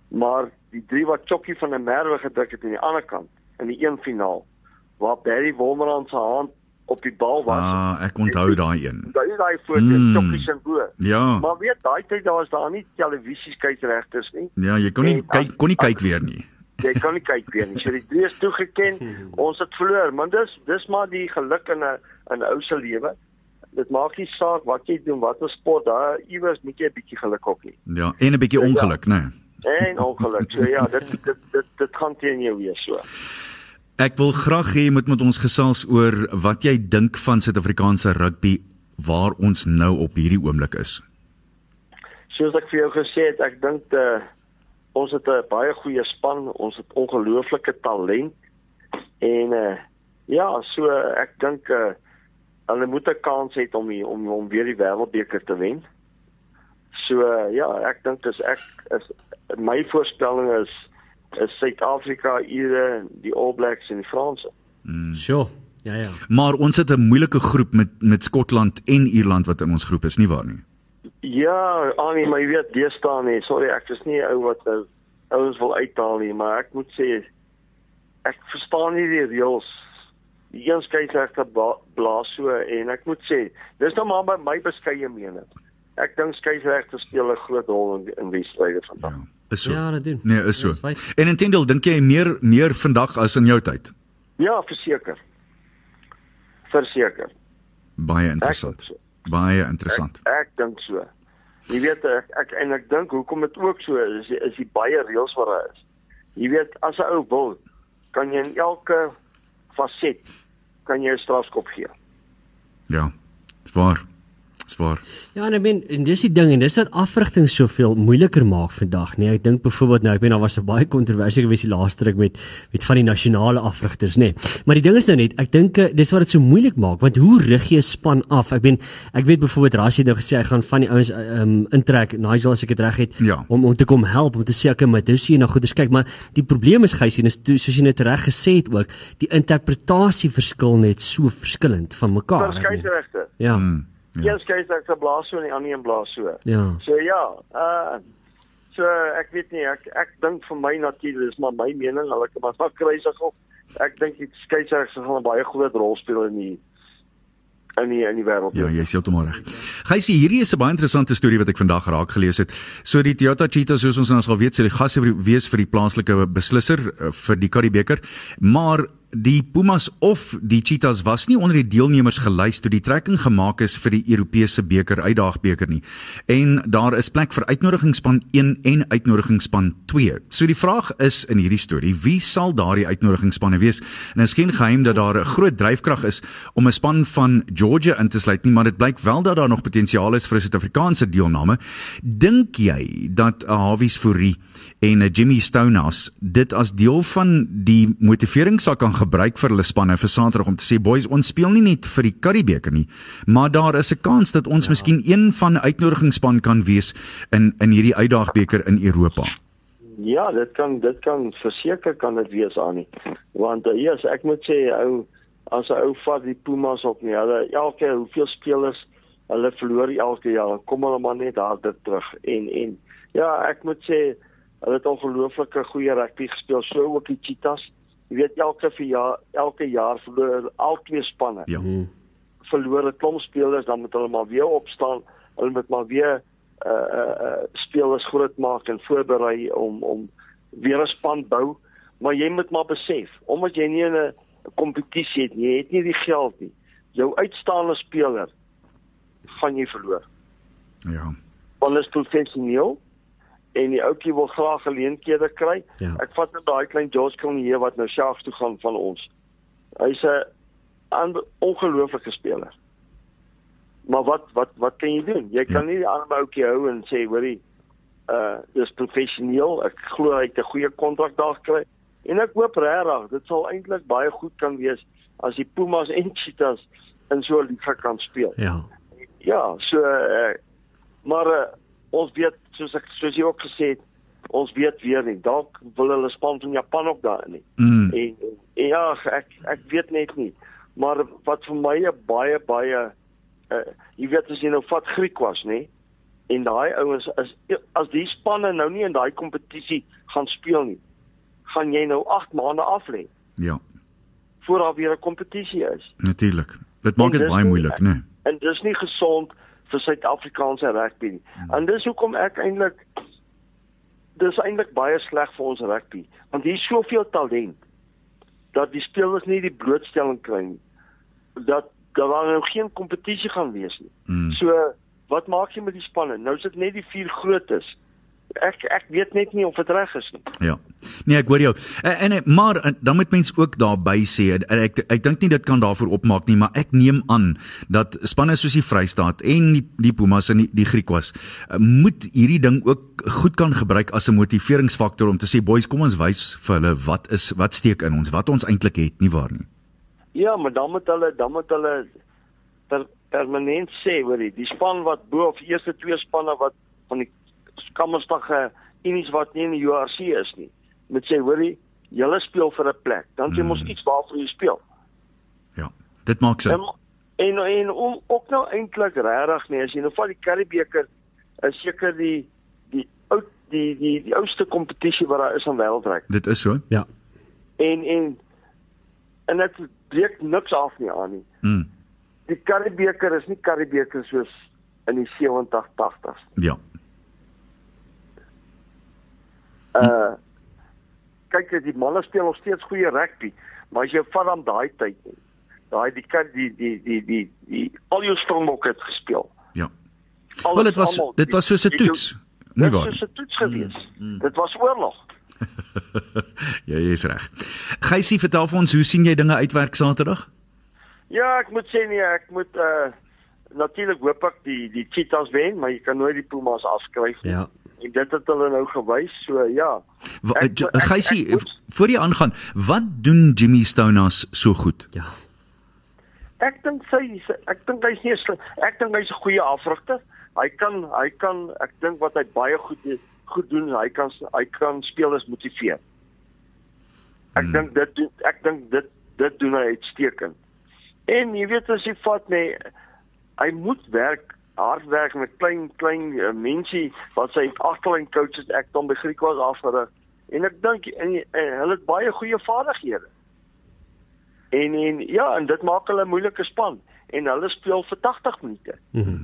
Maar die 3 wat Chokkie van der Merwe gedruk het aan die ander kant in die een finaal waar Barry Wolmerand se hand op die bal was. Ah, ek onthou daai een. Daai is daai foto Mm. Chokkie se bo. Ja. Maar weet daai tyd daar was daar nie televisieskyksregters nie. Ja, jy kon nie En- kyk kon nie kyk weer nie. [laughs] Jy kan nie kyk weer nie. So die drie is toegeken. Ons het verloor, maar dis dis maar die geluk in 'n in 'n ou se lewe. Dit maak nie saak wat jy doen, watter sport, daar iewers moet jy 'n bietjie geluk op hê. Ja, en 'n bietjie ongeluk, né? Nee. En ongeluk. So ja, dit dit dit dit gaan teen jou wees so. Ek wil graag hê jy moet met ons gesels oor wat jy dink van Suid-Afrikaanse rugby waar ons nou op hierdie oomblik is. Soos ek vir jou gesê het, ek dink uh, ons het 'n baie goeie span, ons het ongelooflike talent en uh, ja, so ek dink uh, hulle moet 'n kans hê om die, om om weer die wêreldbeker te wen. So uh, ja, ek dink as ek is my voorspelling is is Suid-Afrika, Ire, die All Blacks en die Franse. Sjoe. Ja ja. Maar ons het 'n moeilike groep met met Skotland en Ierland wat in ons groep is, nie waar nie? Ja, Annie, maar jy weet, die staan nie. Sorry, ek is nie ou wat nou ouens wil uithaal nie, maar ek moet sê ek verstaan nie die reëls. Die een skeieregter blaas so en ek moet sê, dis nou maar by my beskeie mening. Ek dink skeieregters speel 'n groot rol in in wedstryde vandag. Ja, is so. Ja, dit doen. Nee, is so. Dis feit. En intendeel dink jy meer meer vandag as in jou tyd? Ja, verseker. Verseker. Baie interessant. so. Baie interessant. Ek, ek dink so. Jy weet ek, ek en ek dink hoekom dit ook so is is die baie reëls wat daar is. Jy weet as 'n ou wil, kan jy in elke faset kan jy 'n strafskop gee. Ja. Dis waar. Dis waar. Ja, en ek meen en dis die ding en dis dat afrigting soveel moeiliker maak vandag, nee. Ek dink byvoorbeeld nou, ek meen daar was 'n baie kontroversie gewees die laaste ruk met met van die nasionale afrigters, nê. Nee. Maar die ding is nou net, ek dink eh, dis wat dit so moeilik maak, want hoe rig jy 'n span af? Ek meen, ek weet byvoorbeeld Rassie het nou gesê hy gaan van die ouens ehm um, intrek, Nigel as ek dit reg het, Ja. om om te kom help om te sê okay, maar dis jy nou goeders kyk, maar die probleem is gys en is toe, soos jy net reg gesê het ook, die interpretasie verskil net so verskillend van mekaar. Ek meen. skeieregter. Ja. Mm. Ja. Een skeieregter blaas so en die ander een blaas so. Ja. So ja, uh so ek weet nie ek ek dink vir my natuurlik dis maar my mening, hulle kan maar [laughs] kruisig op. Ek dink die skeieregters gaan 'n baie groot rol speel in die in die in die wêreld. Ja, jy is heeltemal reg. Gysie, hierdie is 'n baie interessante storie wat ek vandag raak gelees het. So die Toyota Cheetah soos ons nou al weet, sê die gasse wees vir die plaaslike beslisser eh, vir die Karibeker, maar die Pumas of die Cheetahs was nie onder die deelnemers gelys toe die trekking gemaak is vir die Europese beker uitdaagbeker nie. En daar is plek vir uitnodigingsspan 1 en uitnodigingsspan 2. So die vraag is in hierdie storie, wie sal daardie uitnodigingsspanne wees? En dit is geen geheim dat daar 'n groot dryfkrag is om 'n span van Georgia in te sluit nie, maar dit blyk wel dat daar nog potensiaal is vir 'n Suid-Afrikaanse deelname. Dink jy dat Hawies Fourie en 'n Jimmy Stonehouse dit as deel van die motivering sal kan gebruik vir hulle spanne vir Saterdag om te sê boys ons speel nie net vir die Karibeker nie maar daar is 'n kans dat ons ja. miskien een van 'n uitnodigingsspan kan wees in in hierdie uitdaagbeker in Europa. Ja, dit kan dit kan verseker kan dit wees aan nie. Want uh, yes, ek moet sê ou as 'n ou vat die Pumas op nie. Hulle elke hoeveel spelers hulle verloor elke jaar. Kom hulle maar net harder terug en en ja, ek moet sê hulle het ongelooflike goeie rugby gespeel. So ook die Cheetahs. Jy weet elke jaar elke jaar verloor al twee spanne. Ja. Hmm. Verloor 'n klomp spelers, dan moet hulle maar weer opstaan. Hulle moet maar weer uh uh, uh spelers groot maak en voorberei om om weer 'n span bou. Maar jy moet maar besef, omdat jy nie in 'n kompetisie het nie, jy het nie die geld nie. Jou uitstaande speler gaan jy verloor. Ja. Want hulle is professioneel en die ouetjie wil graag geleenthede kry. Ja. Ek vat net daai klein George Kanye wat nou self toe gaan van ons. Hy's 'n ongelooflike speler. Maar wat wat wat kan jy doen? Jy kan Ja. nie die arme ouetjie hou en sê, hoorie, uh dis professioneel. Ek glo hy het 'n goeie kontrak daar gekry. En ek hoop regtig dit sal eintlik baie goed kan wees as die Pumas en Cheetahs in so 'n liga kan speel. Ja. Ja, so uh, maar uh, ons weet soos ek soos jy ook gesê het, ons weet weer nie. Dalk wil hulle span van Japan ook daar nie. Mm. En, en ja, ek ek weet net nie. Maar wat vir my 'n baie baie uh, jy weet as jy nou vat Griek was, nê? En daai ouens is as die spanne nou nie in daai kompetisie gaan speel nie, gaan jy nou 8 maande af lê Ja, voor daar weer 'n kompetisie is. natuurlik. Dit maak En dit baie nie- moeilik, né? Nee. En dis nie gesond vir Suid-Afrikaanse rugby nie. En dis hoekom ek eintlik dis eintlik baie sleg vir ons rugby, want hier is soveel talent dat die spelers nie die blootstelling kry nie. Dat daar nou geen kompetisie gaan wees nie. Mm. So wat maak jy met die spanne? Nou is dit net die vier grootes. Ek ek weet net nie of dit reg is nie. Ja. Nee, ek hoor jou. En, en maar en, dan moet mens ook daarby sê en ek ek dink nie dit kan daarvoor opmaak nie, maar ek neem aan dat spanne soos die Vrystaat en die die Pumas en die, die Griquas eh, moet hierdie ding ook goed kan gebruik as 'n motiveringsfaktor om te sê boys, kom ons wys vir hulle wat is wat steek in ons, wat ons eintlik het, nie waar nie. Ja, maar dan moet hulle dan moet hulle per, permanent sê, hoorie, die span wat bo of eerste twee spanne wat van die skammerstige unies wat nie in die URC is nie, moet sê, hoorie, julle speel vir 'n plek. Dan jy Mm. mos iets waarvoor jy speel. Ja. Dit maak sin. En en, en om ook nou eintlik regtig nee, as jy nou vat die Karibeker is seker die die oud die die die oudste kompetisie wat daar is aan wêreldryk. Dit is so. Ja. En en en dit breek niks af nie aan nie. Mm. Die Karibeker is nie Karibeker soos in die 70 80s. Ja. Uh kyk jy die manne speel nog steeds goeie rugby, maar as jy vat aan daai tyd nie. Daai die kan die die die die die al jou Springbokke het gespeel. Ja. Alles Wel dit was almal, dit was soos 'n toets. Nie Dit waar? was 'n toets gewees. Dit was oorlog. [laughs] ja, jy is reg. Geysie, vertel vir ons, hoe sien jy dinge uitwerk Saterdag? Ja, ek moet sê nee, ek moet uh natuurlik hoop ek die die Cheetahs wen, maar jy kan nooit die Pumas afskryf nie. Ja. En dit het hulle nou gewys, so ja. Geysie, moet- voor jy aangaan, wat doen Jimmy Stonas so goed? Ja. Ek dink sy ek dink hy's nie slim- ek dink hy's 'n goeie afrigter. Hy kan hy kan ek dink wat hy baie goed doen- goed doen, hy kan hy kan spelers motiveer. Ek Hmm. dink dit doen- ek dink dit dit doen hy uitstekend. En jy weet as jy vat nee, hy moet werk hard werk met klein klein uh, mense wat sy agterlyn coaches ek dan begryp was afgerig. En ek dink en, en hulle het baie goeie vaardighede. En en ja, en dit maak hulle 'n moeilike span en hulle speel vir 80 minute. Mhm.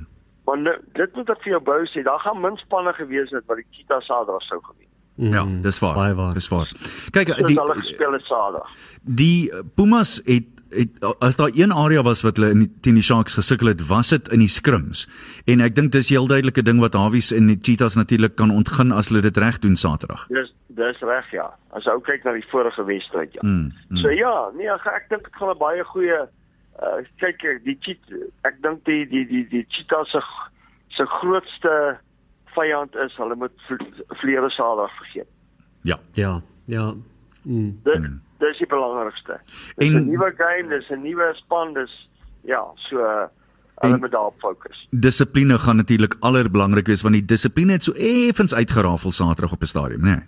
Maar nou, dit moet ek vir jou bou sê, daar gaan min spanne gewees het wat die Cheetahs Saterdag sou gewen. Ja, Mhm. dis waar. Baie waar. Dis waar. Kyk, So die hulle gespeel het Saterdag. die Pumas het het as daar een area was wat hulle in die, teen die Sharks gesukkel het, was dit in die scrims. En ek dink dis 'n heel duidelike ding wat Hawies en die Cheetahs natuurlik kan ontgin as hulle dit reg doen Saterdag. Dis dis reg ja. As ou kyk na die vorige wedstryd ja. Mm, mm. So ja, nee, ek, ek dink dit gaan 'n baie goeie uh kyk die cheat ek dink die die die die Cheetahs se se grootste vyand is hulle moet vl- vleere Saterdag vergeet. Ja. Ja. Ja. Mm. Dit Hmm. Dis die belangrikste. Dis En- 'n nuwe game, dis 'n nuwe span, dis ja, so uh, hulle moet daarop fokus. Dissipline gaan natuurlik allerbelangrik wees want die dissipline het so effens uitgerafel Saterdag op 'n stadion, né? Nee.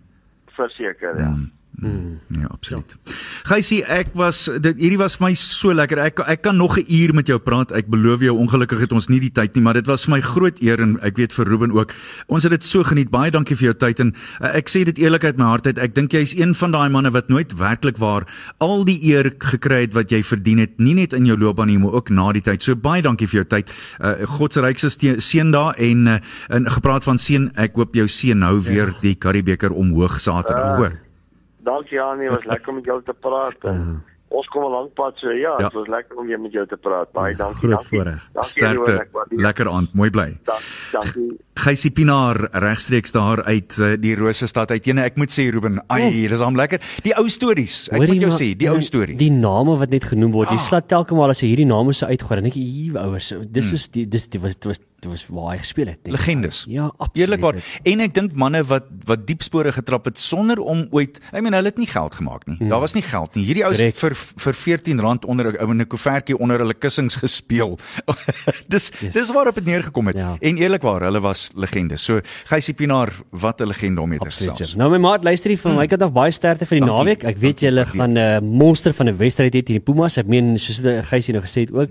Verseker, ja. Mm. Ja, absoluut. Geysie, ek was dit hierdie was my so lekker. Ek ek kan nog 'n uur met jou praat. Ek beloof jou ongelukkig het ons nie die tyd nie, maar dit was vir my groot eer en ek weet vir Ruben ook. Ons het dit so geniet. Baie dankie vir jou tyd en uh, ek sê dit eerlik uit my hart uit. Ek dink jy's een van daai manne wat nooit werklik waar al die eer gekry het wat jy verdien het, nie net in jou loopbaan nie, maar ook na die tyd. So baie dankie vir jou tyd. Uh, God se rykste ste- seën daar en uh, en gepraat van seën, ek hoop jou seën hou weer die Karibeker omhoog Saterdag, Ja. hoor. Dankie Janie, was lekker om met jou te praat. En ons kom 'n lank pad so ja, Ja. dit was lekker om weer met jou te praat. Baie dankie. Groot dankie. voorreg. Sterkte. ek. Lekker aand, mooi bly. Dank- Dankie. Geysie Pinaar regstreeks daar uit uh, die Rosestad uit. Jene, ek moet sê Ruben, ai, dis hom lekker. Die ou stories. Ek Hoorie, moet jou maar- sê, die ou stories. Die name wat net genoem word, jy Ah. slat telke maal as jy hierdie name so uitgooi, dan dink jy, "Hier ouers, Hmm. dis is die dis dit was dit was dit was waar hy gespeel het." legendes. Ja, absoluut. Eerlikwaar. En ek dink manne wat wat diep spore getrap het sonder om ooit, I mean, hulle het nie geld gemaak nie. Daar was nie geld nie. Hierdie ouens Correct. vir vir R14 onder 'n ou in 'n koevertjie onder hulle kussings gespeel. [laughs] dis Yes. dis waarop dit neergekom het. Ja. En eerlikwaar, hulle was legendes. So Geysie Pinaar, wat 'n legende om mee te Absoluut. ja. Nou my maat, luister hier van my kant af baie sterkte vir die Dankie. naweek. Ek weet julle gaan 'n uh, monster van 'n wedstryd hê teen die Pumas. Ek meen soos die Geysie nou gesê het ook,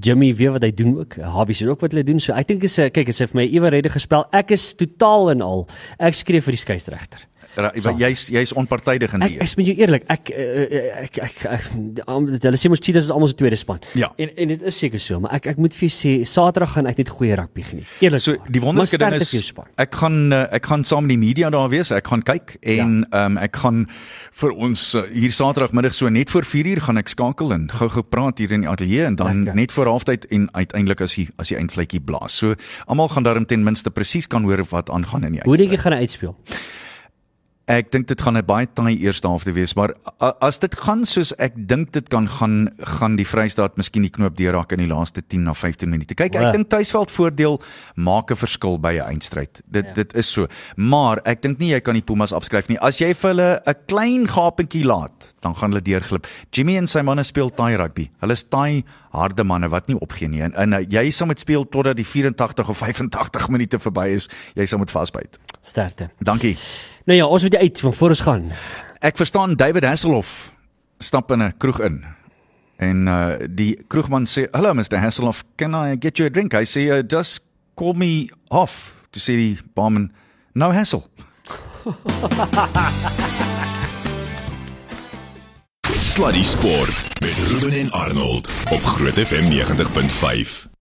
Jimmy weet wat hy doen ook. Habie sê ook wat hulle doen. So ek ek dink is 'n kyk, dit sê vir my eweredig gespel. Ek is totaal en al. Ek skree vir die skeieregter. Jy's jy's onpartydig in die. Ek ek moet jou eerlik, ek ek ek, ek, ek hulle sê mos Cheetahs is almal se tweede span. Ja. En en dit is seker so, maar ek ek moet vir jou sê Saterdag gaan ek net goeie rugby geniet. Eerlik. So die wonderlike ding is ek gaan eh, ek gaan saam met die media daar wees. Ek gaan kyk en ja. um, ek gaan vir ons hier Saterdagmiddag so net voor 4uur gaan ek skakel en gou-gou praat hier in die ateljee en dan Lekker. net voor halftyd en uiteindelik as jy as jy eindvletjie blaas. So almal gaan daarom ten minste presies kan hoor wat aangaan in die Hoe dink jy gaan uitspeel? Ek dink dit gaan 'n baie taai eerste halfte wees, maar as dit gaan soos ek dink dit kan gaan, gaan die Vrystaat miskien die knoop deurraak in die laaste 10 na 15 minute. Kyk, ek dink tuisveld voordeel maak 'n verskil by 'n eindstryd. Dit ja. dit is so. Maar ek dink nie jy kan die Pumas afskryf nie. As jy vir hulle 'n klein gapentjie laat, dan gaan hulle deurglip. Jimmy en sy manne speel taai rugby. Hulle is taai harde manne wat nie opgee nie. En, en jy sal met speel totdat die 84 of 85 minute verby is. Jy sal moet vasbyt. Sterkte. Dankie. Nou ja, ons moet uit van voor ons gaan. Ek verstaan David Hasselhoff stap in 'n kroeg in. En uh die kroegman sê, "Hello Mr Hasselhoff, can I get you a drink?" Hy sê, uh, "Just call me off." To see die barman, "No hassle." Sluddy Sport met Ruben en Arnold op Groot FM 90.5.